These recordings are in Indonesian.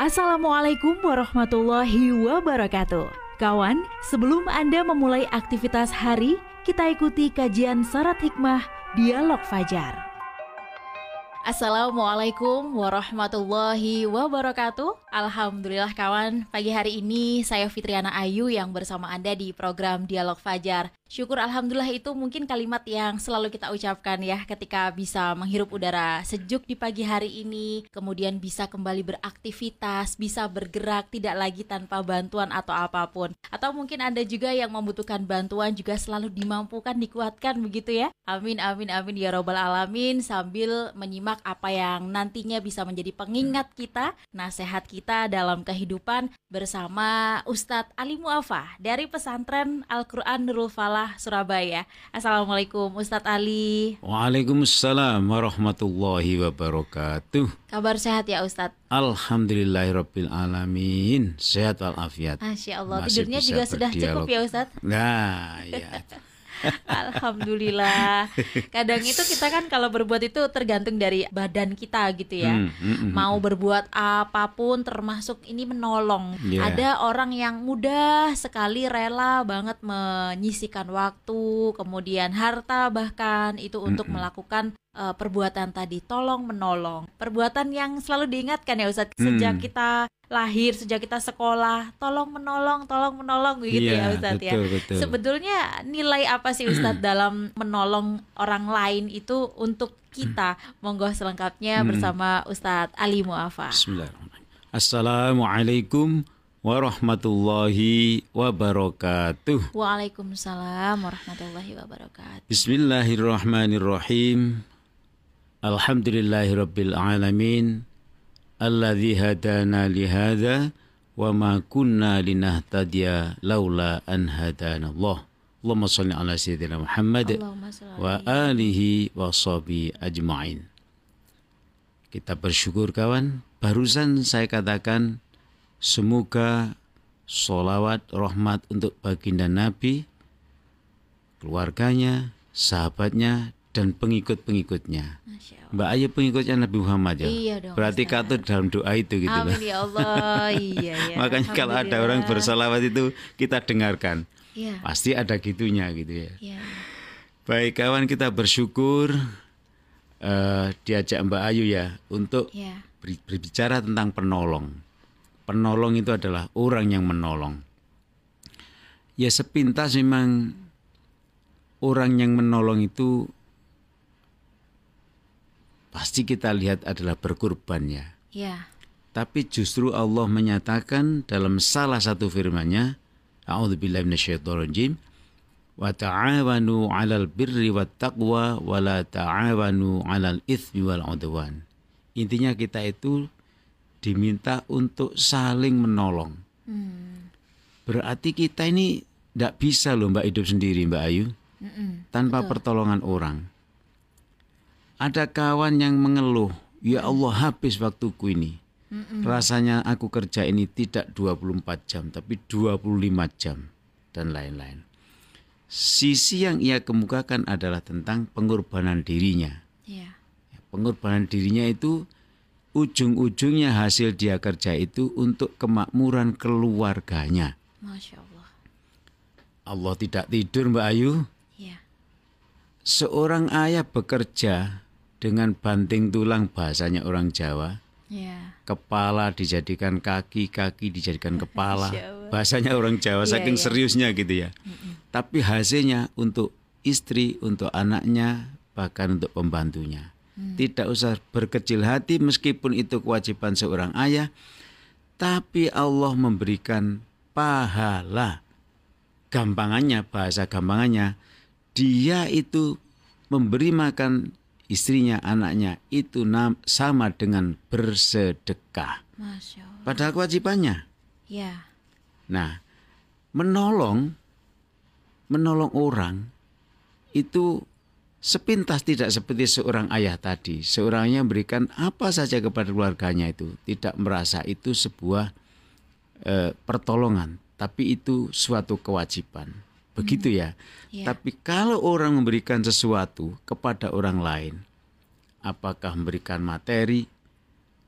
Assalamualaikum warahmatullahi wabarakatuh. Kawan, sebelum Anda memulai aktivitas hari, kita ikuti kajian syarat hikmah Dialog Fajar. Assalamualaikum warahmatullahi wabarakatuh Alhamdulillah kawan, pagi hari ini saya Fitriana Ayu yang bersama Anda di program Dialog Fajar Syukur Alhamdulillah itu mungkin kalimat yang selalu kita ucapkan ya ketika bisa menghirup udara sejuk di pagi hari ini, kemudian bisa kembali beraktivitas, bisa bergerak tidak lagi tanpa bantuan atau apa pun. Atau mungkin Anda juga yang membutuhkan bantuan juga selalu dimampukan, dikuatkan begitu ya. Amin amin amin ya robbal alamin sambil menyimak apa yang nantinya bisa menjadi pengingat kita, nasihat kita dalam kehidupan bersama Ustadz Ali Muafa dari pesantren Al-Qur'an Nurul Falah Surabaya. Assalamualaikum Ustadz Ali. Waalaikumsalam warahmatullahi wabarakatuh. Kabar sehat ya Ustadz? Alhamdulillahirabbil alamin. Sehat walafiat. Masya Allah. Masih Tidurnya juga sudah cukup ya Ustadz? Nah, ya. Alhamdulillah. Kadang itu kita kan kalau berbuat itu tergantung dari badan kita gitu ya. Hmm, hmm, hmm, Mau berbuat apa pun termasuk ini menolong. Yeah. Ada orang yang mudah sekali rela banget menyisikan waktu, kemudian harta bahkan itu untuk hmm, melakukan uh, perbuatan tadi tolong menolong perbuatan yang selalu diingatkan ya Ustadz sejak kita lahir sejak kita sekolah tolong menolong tolong menolong gitu yeah, ya Ustadz ya betul. sebetulnya nilai apa sih Ustadz dalam menolong orang lain itu untuk kita monggo selengkapnya hmm. bersama Ustadz Ali Muafa Assalamualaikum warahmatullahi wabarakatuh. Waalaikumsalam warahmatullahi wabarakatuh. Bismillahirrahmanirrahim. Alhamdulillahirabbil alamin alladzi hadana li hadza wa ma kunna linahtadiya laula an hadana Allah. Allahumma shalli ala sayyidina Muhammad wa alihi wa sahbi ajmain. Kita bersyukur kawan, barusan saya katakan semoga solawat rahmat untuk baginda Nabi, keluarganya, sahabatnya, dan pengikut-pengikutnya. Mbak Ayu pengikutnya Nabi Muhammad ya. Iya dong. Berarti kata dalam doa itu gitu Amin ya Allah. iya ya. Makanya kalau ada orang bersalawat itu kita dengarkan. Iya. Pasti ada gitunya gitu ya. Iya. Baik kawan kita bersyukur uh, diajak Mbak Ayu ya untuk ya. berbicara tentang penolong. Penolong itu adalah orang yang menolong. Ya sepintas memang orang yang menolong itu pasti kita lihat adalah berkurbannya. Ya. Tapi justru Allah menyatakan dalam salah satu firman-Nya, A'udzubillahi minasyaitonirrajim, wa ta'awanu 'alal birri wat taqwa wa la ta'awanu 'alal itsmi wal 'udwan. Intinya kita itu diminta untuk saling menolong. Hmm. Berarti kita ini tidak bisa loh Mbak hidup sendiri Mbak Ayu. Mm -mm, tanpa betul. pertolongan orang. Ada kawan yang mengeluh, ya Allah habis waktuku ini. Mm-mm. Rasanya aku kerja ini tidak 24 jam, tapi 25 jam dan lain-lain. Sisi yang ia kemukakan adalah tentang pengorbanan dirinya. Yeah. Pengorbanan dirinya itu ujung-ujungnya hasil dia kerja itu untuk kemakmuran keluarganya. Masya Allah. Allah tidak tidur Mbak Ayu. Yeah. Seorang ayah bekerja dengan banting tulang bahasanya orang Jawa. Yeah. Kepala dijadikan kaki, kaki dijadikan kepala. Bahasanya orang Jawa yeah, saking yeah. seriusnya gitu ya. Mm -mm. Tapi hasilnya untuk istri, untuk anaknya, bahkan untuk pembantunya. Mm. Tidak usah berkecil hati meskipun itu kewajiban seorang ayah, tapi Allah memberikan pahala. Gampangannya, bahasa gampangannya, dia itu memberi makan istrinya, anaknya itu sama dengan bersedekah. Padahal kewajibannya. Ya. Nah, menolong, menolong orang itu sepintas tidak seperti seorang ayah tadi. Seorang yang memberikan apa saja kepada keluarganya itu, tidak merasa itu sebuah eh, pertolongan, tapi itu suatu kewajiban. Begitu ya. Yeah. Tapi kalau orang memberikan sesuatu kepada orang lain, apakah memberikan materi,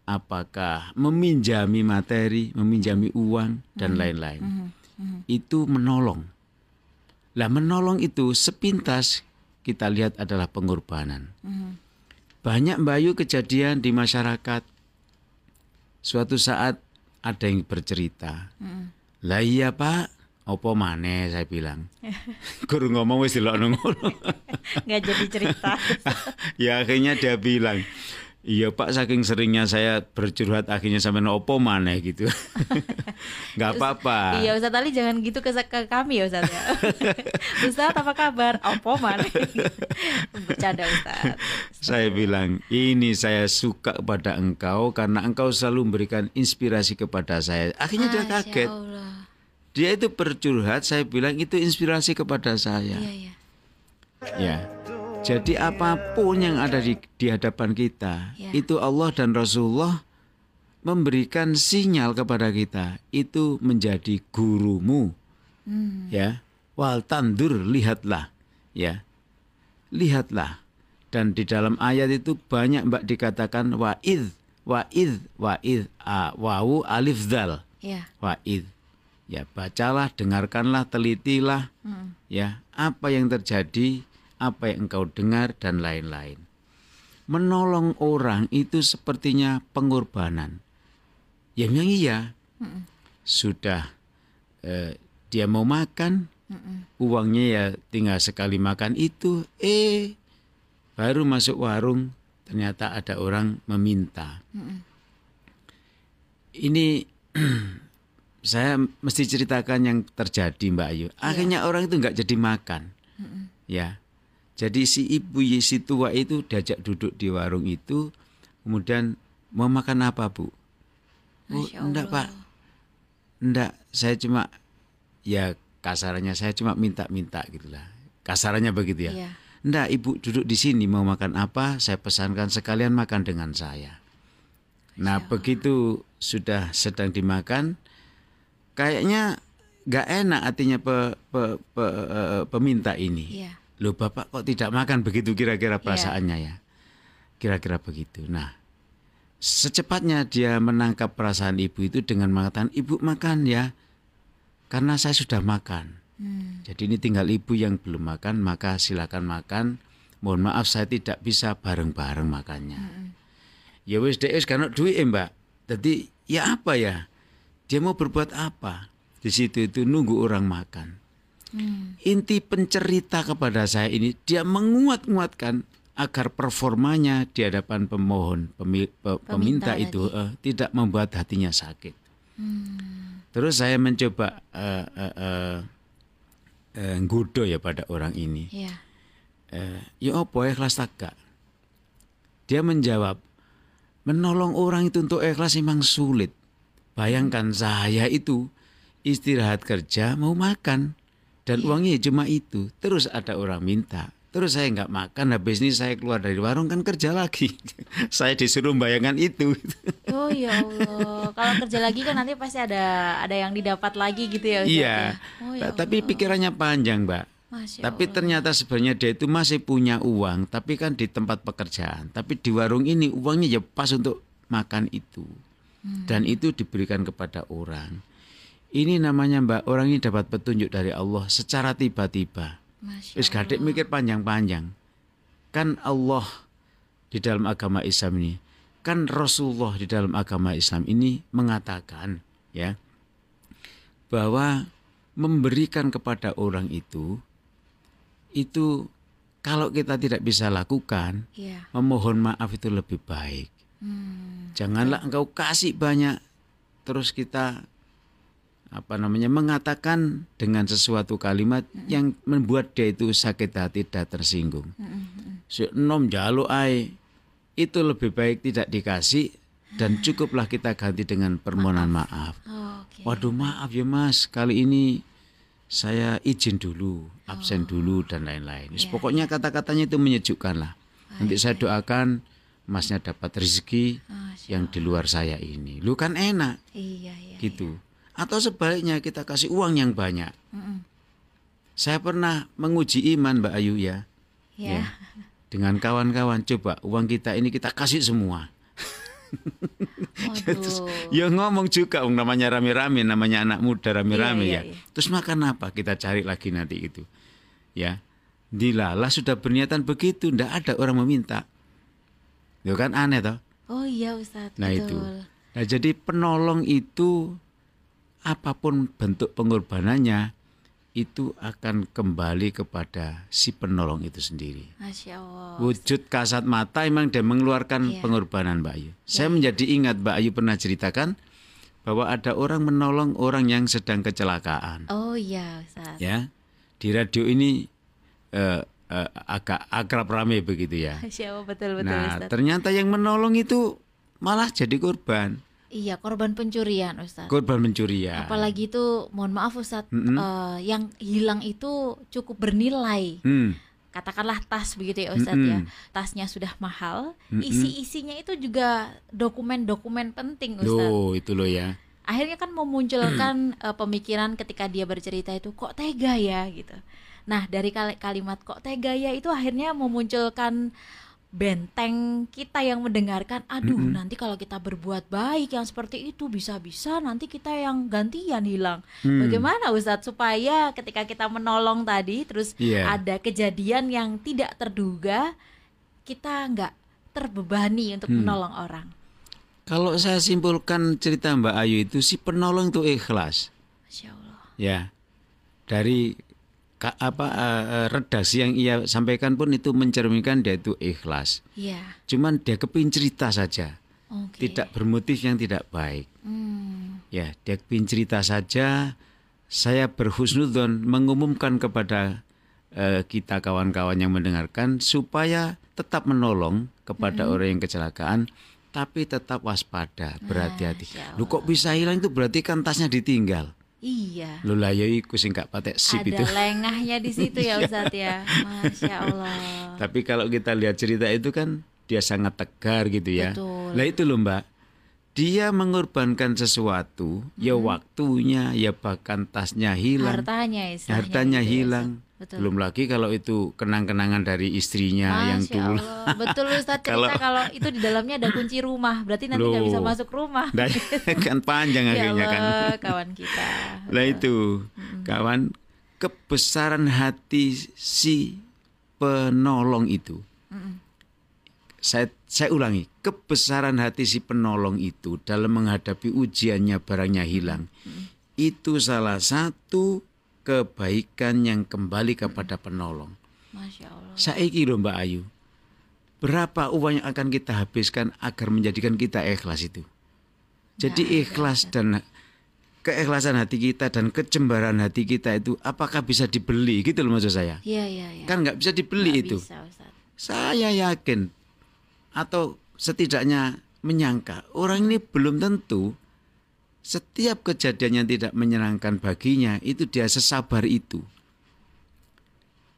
apakah meminjami materi, meminjami uang dan lain-lain. Itu menolong. Lah menolong itu sepintas kita lihat adalah pengorbanan. Banyak Bayu kejadian di masyarakat. Suatu saat ada yang bercerita. Lah iya Pak, opo maneh saya bilang. Guru ngomong wis delokno ngono. nggak jadi cerita ya akhirnya dia bilang, Iya Pak, saking seringnya saya bercurhat akhirnya sampai opo maneh gitu. Nggak apa-apa. iya Ustaz Ali jangan gitu ke, ke kami ya Ustaz ya Ustaz apa kabar opo mana bercanda Ustaz Saya bilang, ini saya suka kepada engkau karena engkau selalu memberikan inspirasi kepada saya. Akhirnya dia Masya kaget. Allah. Dia itu bercurhat, saya bilang itu inspirasi kepada saya. iya iya Ya. Jadi apa pun yang ada di, di hadapan kita, Ya. itu Allah dan Rasulullah memberikan sinyal kepada kita, itu menjadi gurumu. Hmm. Ya. Wal tandur lihatlah, ya. Lihatlah. Dan di dalam ayat itu banyak Mbak dikatakan wa'id, wa'id, wa'id, a, wawu alif dal, iya wa'id. Ya, bacalah, dengarkanlah, telitilah, Mm. ya apa yang terjadi, apa yang engkau dengar dan lain-lain. Menolong orang itu sepertinya pengorbanan. Ya memang iya. Sudah eh, dia mau makan, uangnya ya tinggal sekali makan itu, eh baru masuk warung ternyata ada orang meminta. Ini saya mesti ceritakan yang terjadi Mbak Ayu. Akhirnya orang itu nggak jadi makan, ya. Jadi si ibu si tua itu diajak duduk di warung itu, kemudian mau makan apa bu? Oh, enggak pak, enggak. Saya cuma ya kasarannya saya cuma minta-minta gitulah. Kasarannya begitu ya. Iya. Enggak, ibu duduk di sini mau makan apa? Saya pesankan sekalian makan dengan saya. Nah, begitu sudah sedang dimakan, kayaknya nggak enak artinya pe, pe- pe- eh, peminta ini. Iya. Loh, bapak kok tidak makan begitu kira-kira perasaannya ya? Kira-kira begitu. Nah, secepatnya dia menangkap perasaan ibu itu dengan mengatakan, ibu makan ya, karena saya sudah makan. Hmm. Jadi ini tinggal ibu yang belum makan, maka silakan makan. Mohon maaf saya tidak bisa bareng-bareng makannya. Ya wis wis kan duit mbak. Jadi ya apa ya? Dia mau berbuat apa? Di situ itu nunggu orang makan. Hmm. Inti pencerita kepada saya ini dia menguat-nguatkan agar performanya di hadapan pemohon pemi- pe- peminta, Peminta itu eh, tidak membuat hatinya sakit. Hmm. Terus saya mencoba eh, eh, eh, nggoda ya pada orang ini. Iya. Eh, ya apa ikhlas tak gak? Dia menjawab, menolong orang itu untuk ikhlas memang sulit. Bayangkan saya itu istirahat kerja mau makan dan uangnya cuma itu. Terus ada orang minta. Terus saya nggak makan, habis ini saya keluar dari warung kan kerja lagi. saya disuruh bayangkan itu. Oh ya Allah. Kalau kerja lagi kan nanti pasti ada ada yang didapat lagi gitu ya Ustaz iya. ya? Oh ya Tapi pikirannya panjang, Mbak. Masya Tapi Allah. ternyata sebenarnya dia itu masih punya uang, tapi kan di tempat pekerjaan. Tapi di warung ini uangnya ya pas untuk makan itu. Hmm. Dan itu diberikan kepada orang. Ini namanya Mbak, orang ini dapat petunjuk dari Allah secara tiba-tiba. Wis gadek mikir panjang-panjang. Kan Allah di dalam agama Islam ini, kan Rasulullah di dalam agama Islam ini mengatakan ya bahwa memberikan kepada orang itu itu kalau kita tidak bisa lakukan, Iya. memohon maaf itu lebih baik. Hmm. Janganlah engkau kasih banyak. Terus kita apa namanya mengatakan dengan sesuatu kalimat yang membuat dia itu sakit hati dan tersinggung. Si jaluk ai itu lebih baik tidak dikasih dan cukuplah kita ganti dengan permohonan maaf. Oke. Waduh maaf ya mas. Kali ini saya izin dulu, absen dulu dan lain-lain. Wis, Pokoknya kata-katanya itu menyejukkan lah. Nanti saya doakan masnya dapat rezeki Masya yang di luar saya ini. Lu kan enak Iya iya. gitu. Atau sebaliknya kita kasih uang yang banyak. Mm-mm. Saya pernah menguji iman Mbak Ayu ya. Ya. Dengan kawan-kawan coba uang kita ini kita kasih semua. Terus, Waduh. ya ngomong juga wong namanya rame-rame, namanya anak muda rame-rame Iya, iya, ya. iya. Terus makan apa? Kita cari lagi nanti itu. Ya. Dilalah sudah berniatan begitu, ndak ada orang meminta. Ya kan aneh toh? Oh iya Ustadz. Nah betul. itu. Nah jadi penolong itu apa pun bentuk pengorbanannya itu akan kembali kepada si penolong itu sendiri. Masya Allah. Wujud kasat mata memang dia mengeluarkan Iya. pengorbanan Mbak Ayu. Saya menjadi ingat Mbak Ayu pernah ceritakan bahwa ada orang menolong orang yang sedang kecelakaan. Oh iya Ustadz. Ya, di radio ini eh, eh, agak akrab rame begitu ya. Masya Allah betul betul Nah, Ustadz. ternyata yang menolong itu malah jadi korban, Iya korban pencurian Ustadz. korban pencurian. Apalagi itu mohon maaf Ustadz Mm-mm. eh, yang hilang itu cukup bernilai. Hmm, Katakanlah tas begitu ya Ustadz ya. Mm-mm. Tasnya sudah mahal, Mm-mm. isi-isinya itu juga dokumen-dokumen penting Ustadz. loh itu loh ya. akhirnya kan memunculkan eh, pemikiran ketika dia bercerita itu kok tega ya gitu. Nah dari kali- kalimat kok tega ya itu akhirnya memunculkan benteng kita yang mendengarkan. Aduh nanti kalau kita berbuat baik yang seperti itu bisa-bisa nanti kita yang gantian hilang. Hmm. Bagaimana Ustadz supaya ketika kita menolong tadi terus Iya. ada kejadian yang tidak terduga kita nggak terbebani untuk Hmm. menolong orang. Kalau saya simpulkan cerita Mbak Ayu itu si penolong itu ikhlas. Masya Allah. ya dari apa eh, redaksi yang ia sampaikan pun itu mencerminkan dia itu ikhlas. Iya. cuman dia kepingin cerita saja. Oke. tidak bermotif yang tidak baik. Hmm. ya dia kepingin cerita saja. Saya berhusnudon mengumumkan kepada eh, kita kawan-kawan yang mendengarkan supaya tetap menolong kepada orang yang kecelakaan tapi tetap waspada berhati-hati. Masya lu kok bisa hilang itu? Berarti kan tasnya ditinggal Iya. Lu lah ya iku sing gak patek sip Ada itu. lengahnya di situ ya Ustadz ya. Masya Allah. Tapi kalau kita lihat cerita itu kan dia sangat tegar gitu ya. Betul. Lah itu loh Mbak. Dia mengorbankan sesuatu, ya waktunya, ya bahkan tasnya hilang, Hartanya istilahnya hartanya gitu ya, hilang. Betul. Belum lagi kalau itu kenang-kenangan dari istrinya yang Masya dulu. Allah. Betul Ustadz cerita Kalau- kalau itu di dalamnya ada kunci rumah, berarti nanti nggak bisa masuk rumah. Nah, kan panjang ya akhirnya kan. Kawan kita. Lah itu, kawan, kebesaran hati si penolong itu. Saya saya ulangi, kebesaran hati si penolong itu dalam menghadapi ujiannya barangnya hilang. Itu salah satu kebaikan yang kembali kepada penolong. Masya Allah. Saiki lho Mbak Ayu. Berapa uang yang akan kita habiskan agar menjadikan kita ikhlas itu? Jadi ikhlas dan keikhlasan hati kita dan kecembaran hati kita itu apakah bisa dibeli gitu loh maksud saya? Iya iya iya. Kan nggak bisa dibeli Nggak itu. Bisa. Saya yakin atau setidaknya menyangka orang ini belum tentu setiap kejadian yang tidak menyenangkan baginya itu dia sesabar itu.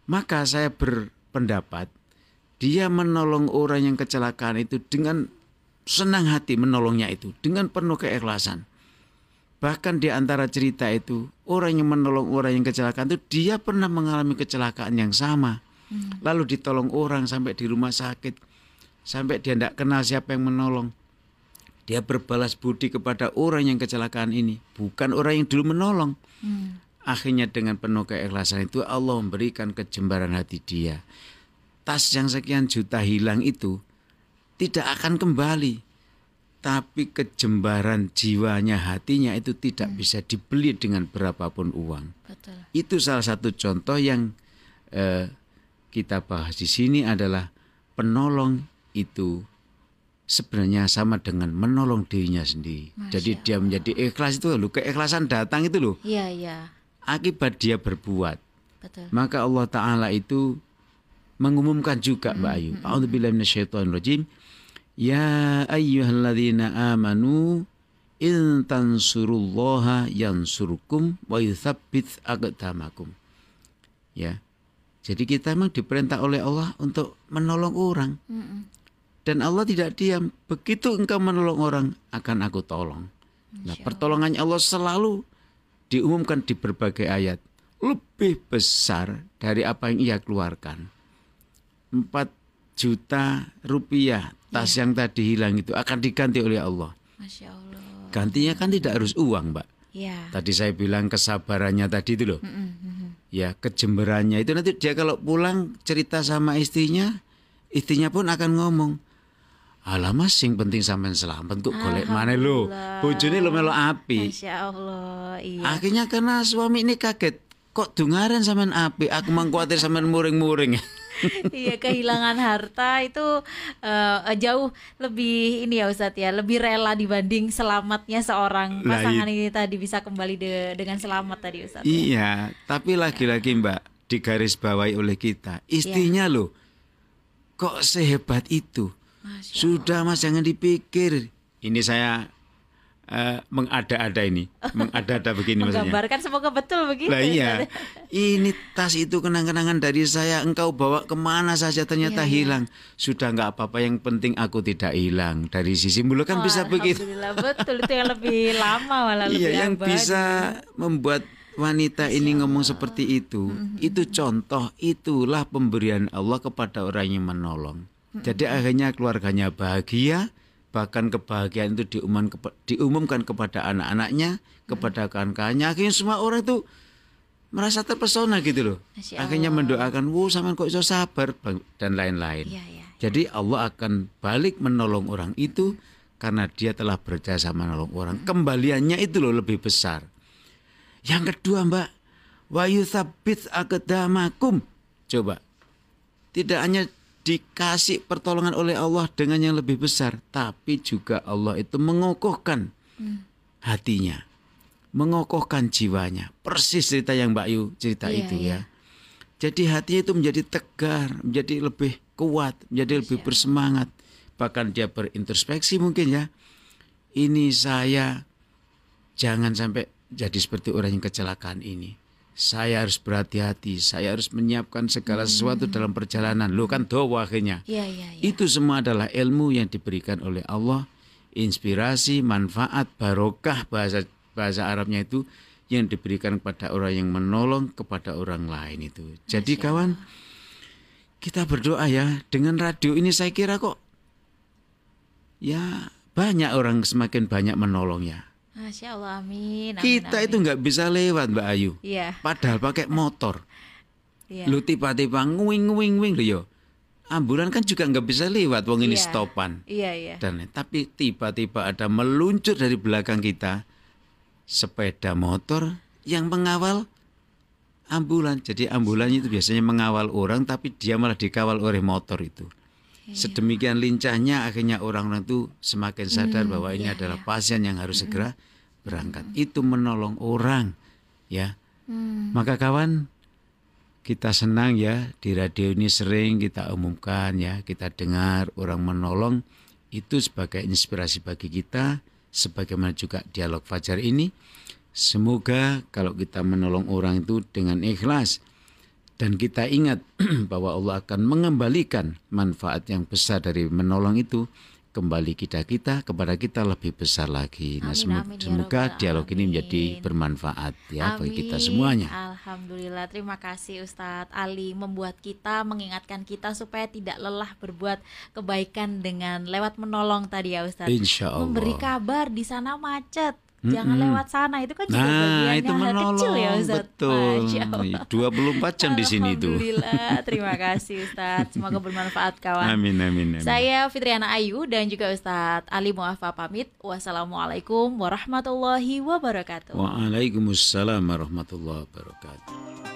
Maka saya berpendapat dia menolong orang yang kecelakaan itu dengan senang hati menolongnya itu dengan penuh keikhlasan. Bahkan di antara cerita itu orang yang menolong orang yang kecelakaan itu dia pernah mengalami kecelakaan yang sama. Lalu ditolong orang sampai di rumah sakit. Sampai dia tidak kenal siapa yang menolong. Dia berbalas budi kepada orang yang kecelakaan ini, bukan orang yang dulu menolong. Hmm. Akhirnya dengan penuh keikhlasan itu Allah memberikan kejembaran hati dia. Tas yang sekian juta hilang itu tidak akan kembali. Tapi kejembaran jiwanya hatinya itu tidak bisa dibeli dengan berapapun uang. Betul. Itu salah satu contoh yang eh, kita bahas di sini adalah penolong itu sebenarnya sama dengan menolong dirinya sendiri. Masya Jadi dia menjadi ikhlas itu loh, keikhlasan datang itu loh Iya iya. akibat dia berbuat. Betul. Maka Allah Taala itu mengumumkan juga Mbak Ayu. A'udzubillahi minasyaitonirrajim. Ya ayyuhalladzina amanu in tansurullaha yansurkum wa yuthabbit aqdamakum. Ya. Jadi kita memang diperintah oleh Allah untuk menolong orang. Mm-mm. Dan Allah tidak diam. Begitu engkau menolong orang, akan aku tolong. Nah, pertolongannya Allah selalu diumumkan di berbagai ayat. Lebih besar dari apa yang ia keluarkan. 4 juta rupiah tas yang tadi hilang itu akan diganti oleh Allah. Masya Allah. Gantinya kan tidak harus uang, Mbak. Ya. Tadi saya bilang kesabarannya tadi itu loh. Ya, kejemberannya itu nanti dia kalau pulang cerita sama istrinya, istrinya pun akan ngomong, Alah mas, yang penting sampean selamat kok golek mana lo. Bojone lo melo api. Masya Allah. Iya. Akhirnya karena suami ini kaget, kok dungaren sampean api, aku mang kuatir sampean muring-muring. iya kehilangan harta itu eh, jauh lebih ini ya Ustadz ya lebih rela dibanding selamatnya seorang pasangan ini tadi bisa kembali de- dengan selamat tadi Ustadz. ya. Iya, tapi lagi-lagi Mbak digarisbawahi oleh kita, istrinya loh kok sehebat itu. Masya Sudah Mas jangan dipikir. Ini saya eh, mengada-ada ini, mengada-ada begini maksudnya. Menggambarkan semoga betul begitu. Lah iya, ini tas itu kenang-kenangan dari saya. Engkau bawa ke mana saja ternyata Iya, iya. hilang. Sudah nggak apa-apa, yang penting aku tidak hilang. Dari sisi mulut kan Wah, bisa begitu. Betul itu yang lebih lama malah lebih Iya, yang abadi. bisa membuat wanita ini ngomong seperti itu, Mm-hmm. itu contoh, itulah pemberian Allah kepada orang yang menolong. Jadi akhirnya keluarganya bahagia, bahkan kebahagiaan itu diumumkan, kepa- diumumkan kepada anak-anaknya, kepada kawan-kawannya. Akhirnya semua orang itu merasa terpesona gitu loh. Akhirnya mendoakan, "Wuh, sampean kok iso sabar?" Bang," dan lain-lain. Iya, iya. Jadi Allah akan balik menolong orang itu karena dia telah berjasa menolong orang. Kembaliannya itu loh lebih besar. Yang kedua mbak, wa yuthabbit aqdamakum. Coba, tidak hanya dikasih pertolongan oleh Allah dengan yang lebih besar, tapi juga Allah itu mengokohkan hatinya, mengokohkan jiwanya. Persis cerita yang Mbak Yu cerita Iya, itu iya. ya. Jadi hatinya itu menjadi tegar, menjadi lebih kuat, menjadi lebih bersemangat. Bahkan dia berintrospeksi mungkin ya. Ini saya jangan sampai jadi seperti orang yang kecelakaan ini. Saya harus berhati-hati, saya harus menyiapkan segala sesuatu dalam perjalanan. Lo kan doa akhirnya. Iya, iya, iya. Itu semua adalah ilmu yang diberikan oleh Allah, inspirasi, manfaat, barokah bahasa bahasa Arabnya itu yang diberikan kepada orang yang menolong kepada orang lain itu. Jadi kawan, kita berdoa ya dengan radio ini saya kira kok ya banyak orang semakin banyak menolong ya. Masya Allah, amin. amin, Kita amin. itu nggak bisa lewat Mbak Ayu. Iya, Padahal pakai motor. iya. Lu tiba-tiba nguing nguing nguing yo. Ambulan kan juga nggak bisa lewat wong ini Iya. stopan. Iya, iya. Dan tapi tiba-tiba ada meluncur dari belakang kita sepeda motor yang mengawal ambulan. Jadi ambulan itu biasanya mengawal orang tapi dia malah dikawal oleh motor itu. Sedemikian lincahnya akhirnya orang-orang itu semakin sadar bahwa ini adalah pasien yang harus segera berangkat. Itu menolong orang ya. Maka kawan kita senang ya. Di radio ini sering kita umumkan ya, kita dengar orang menolong. Itu sebagai inspirasi bagi kita sebagaimana juga dialog fajar ini. Semoga kalau kita menolong orang itu dengan ikhlas dan kita ingat bahwa Allah akan mengembalikan manfaat yang besar dari menolong itu kembali kita kita kepada kita lebih besar lagi. Nah, Amin, amin, ya semoga dialog ini menjadi bermanfaat ya bagi kita Amin. semuanya. Alhamdulillah, terima kasih Ustadz Ali membuat kita mengingatkan kita supaya tidak lelah berbuat kebaikan dengan lewat menolong tadi ya Ustadz. Insya Allah. Memberi kabar di sana macet, jangan Mm-mm. lewat sana itu kan juga Nah, itu menolong kecil ya Ustadz. betul. Masya Allah. 24 jam di sini itu. Alhamdulillah, terima kasih Ustadz. Semoga bermanfaat kawan. Amin amin amin. Saya Fitriana Ayu dan juga Ustadz Ali Muafa pamit. Wassalamualaikum warahmatullahi wabarakatuh. Waalaikumsalam warahmatullahi wabarakatuh.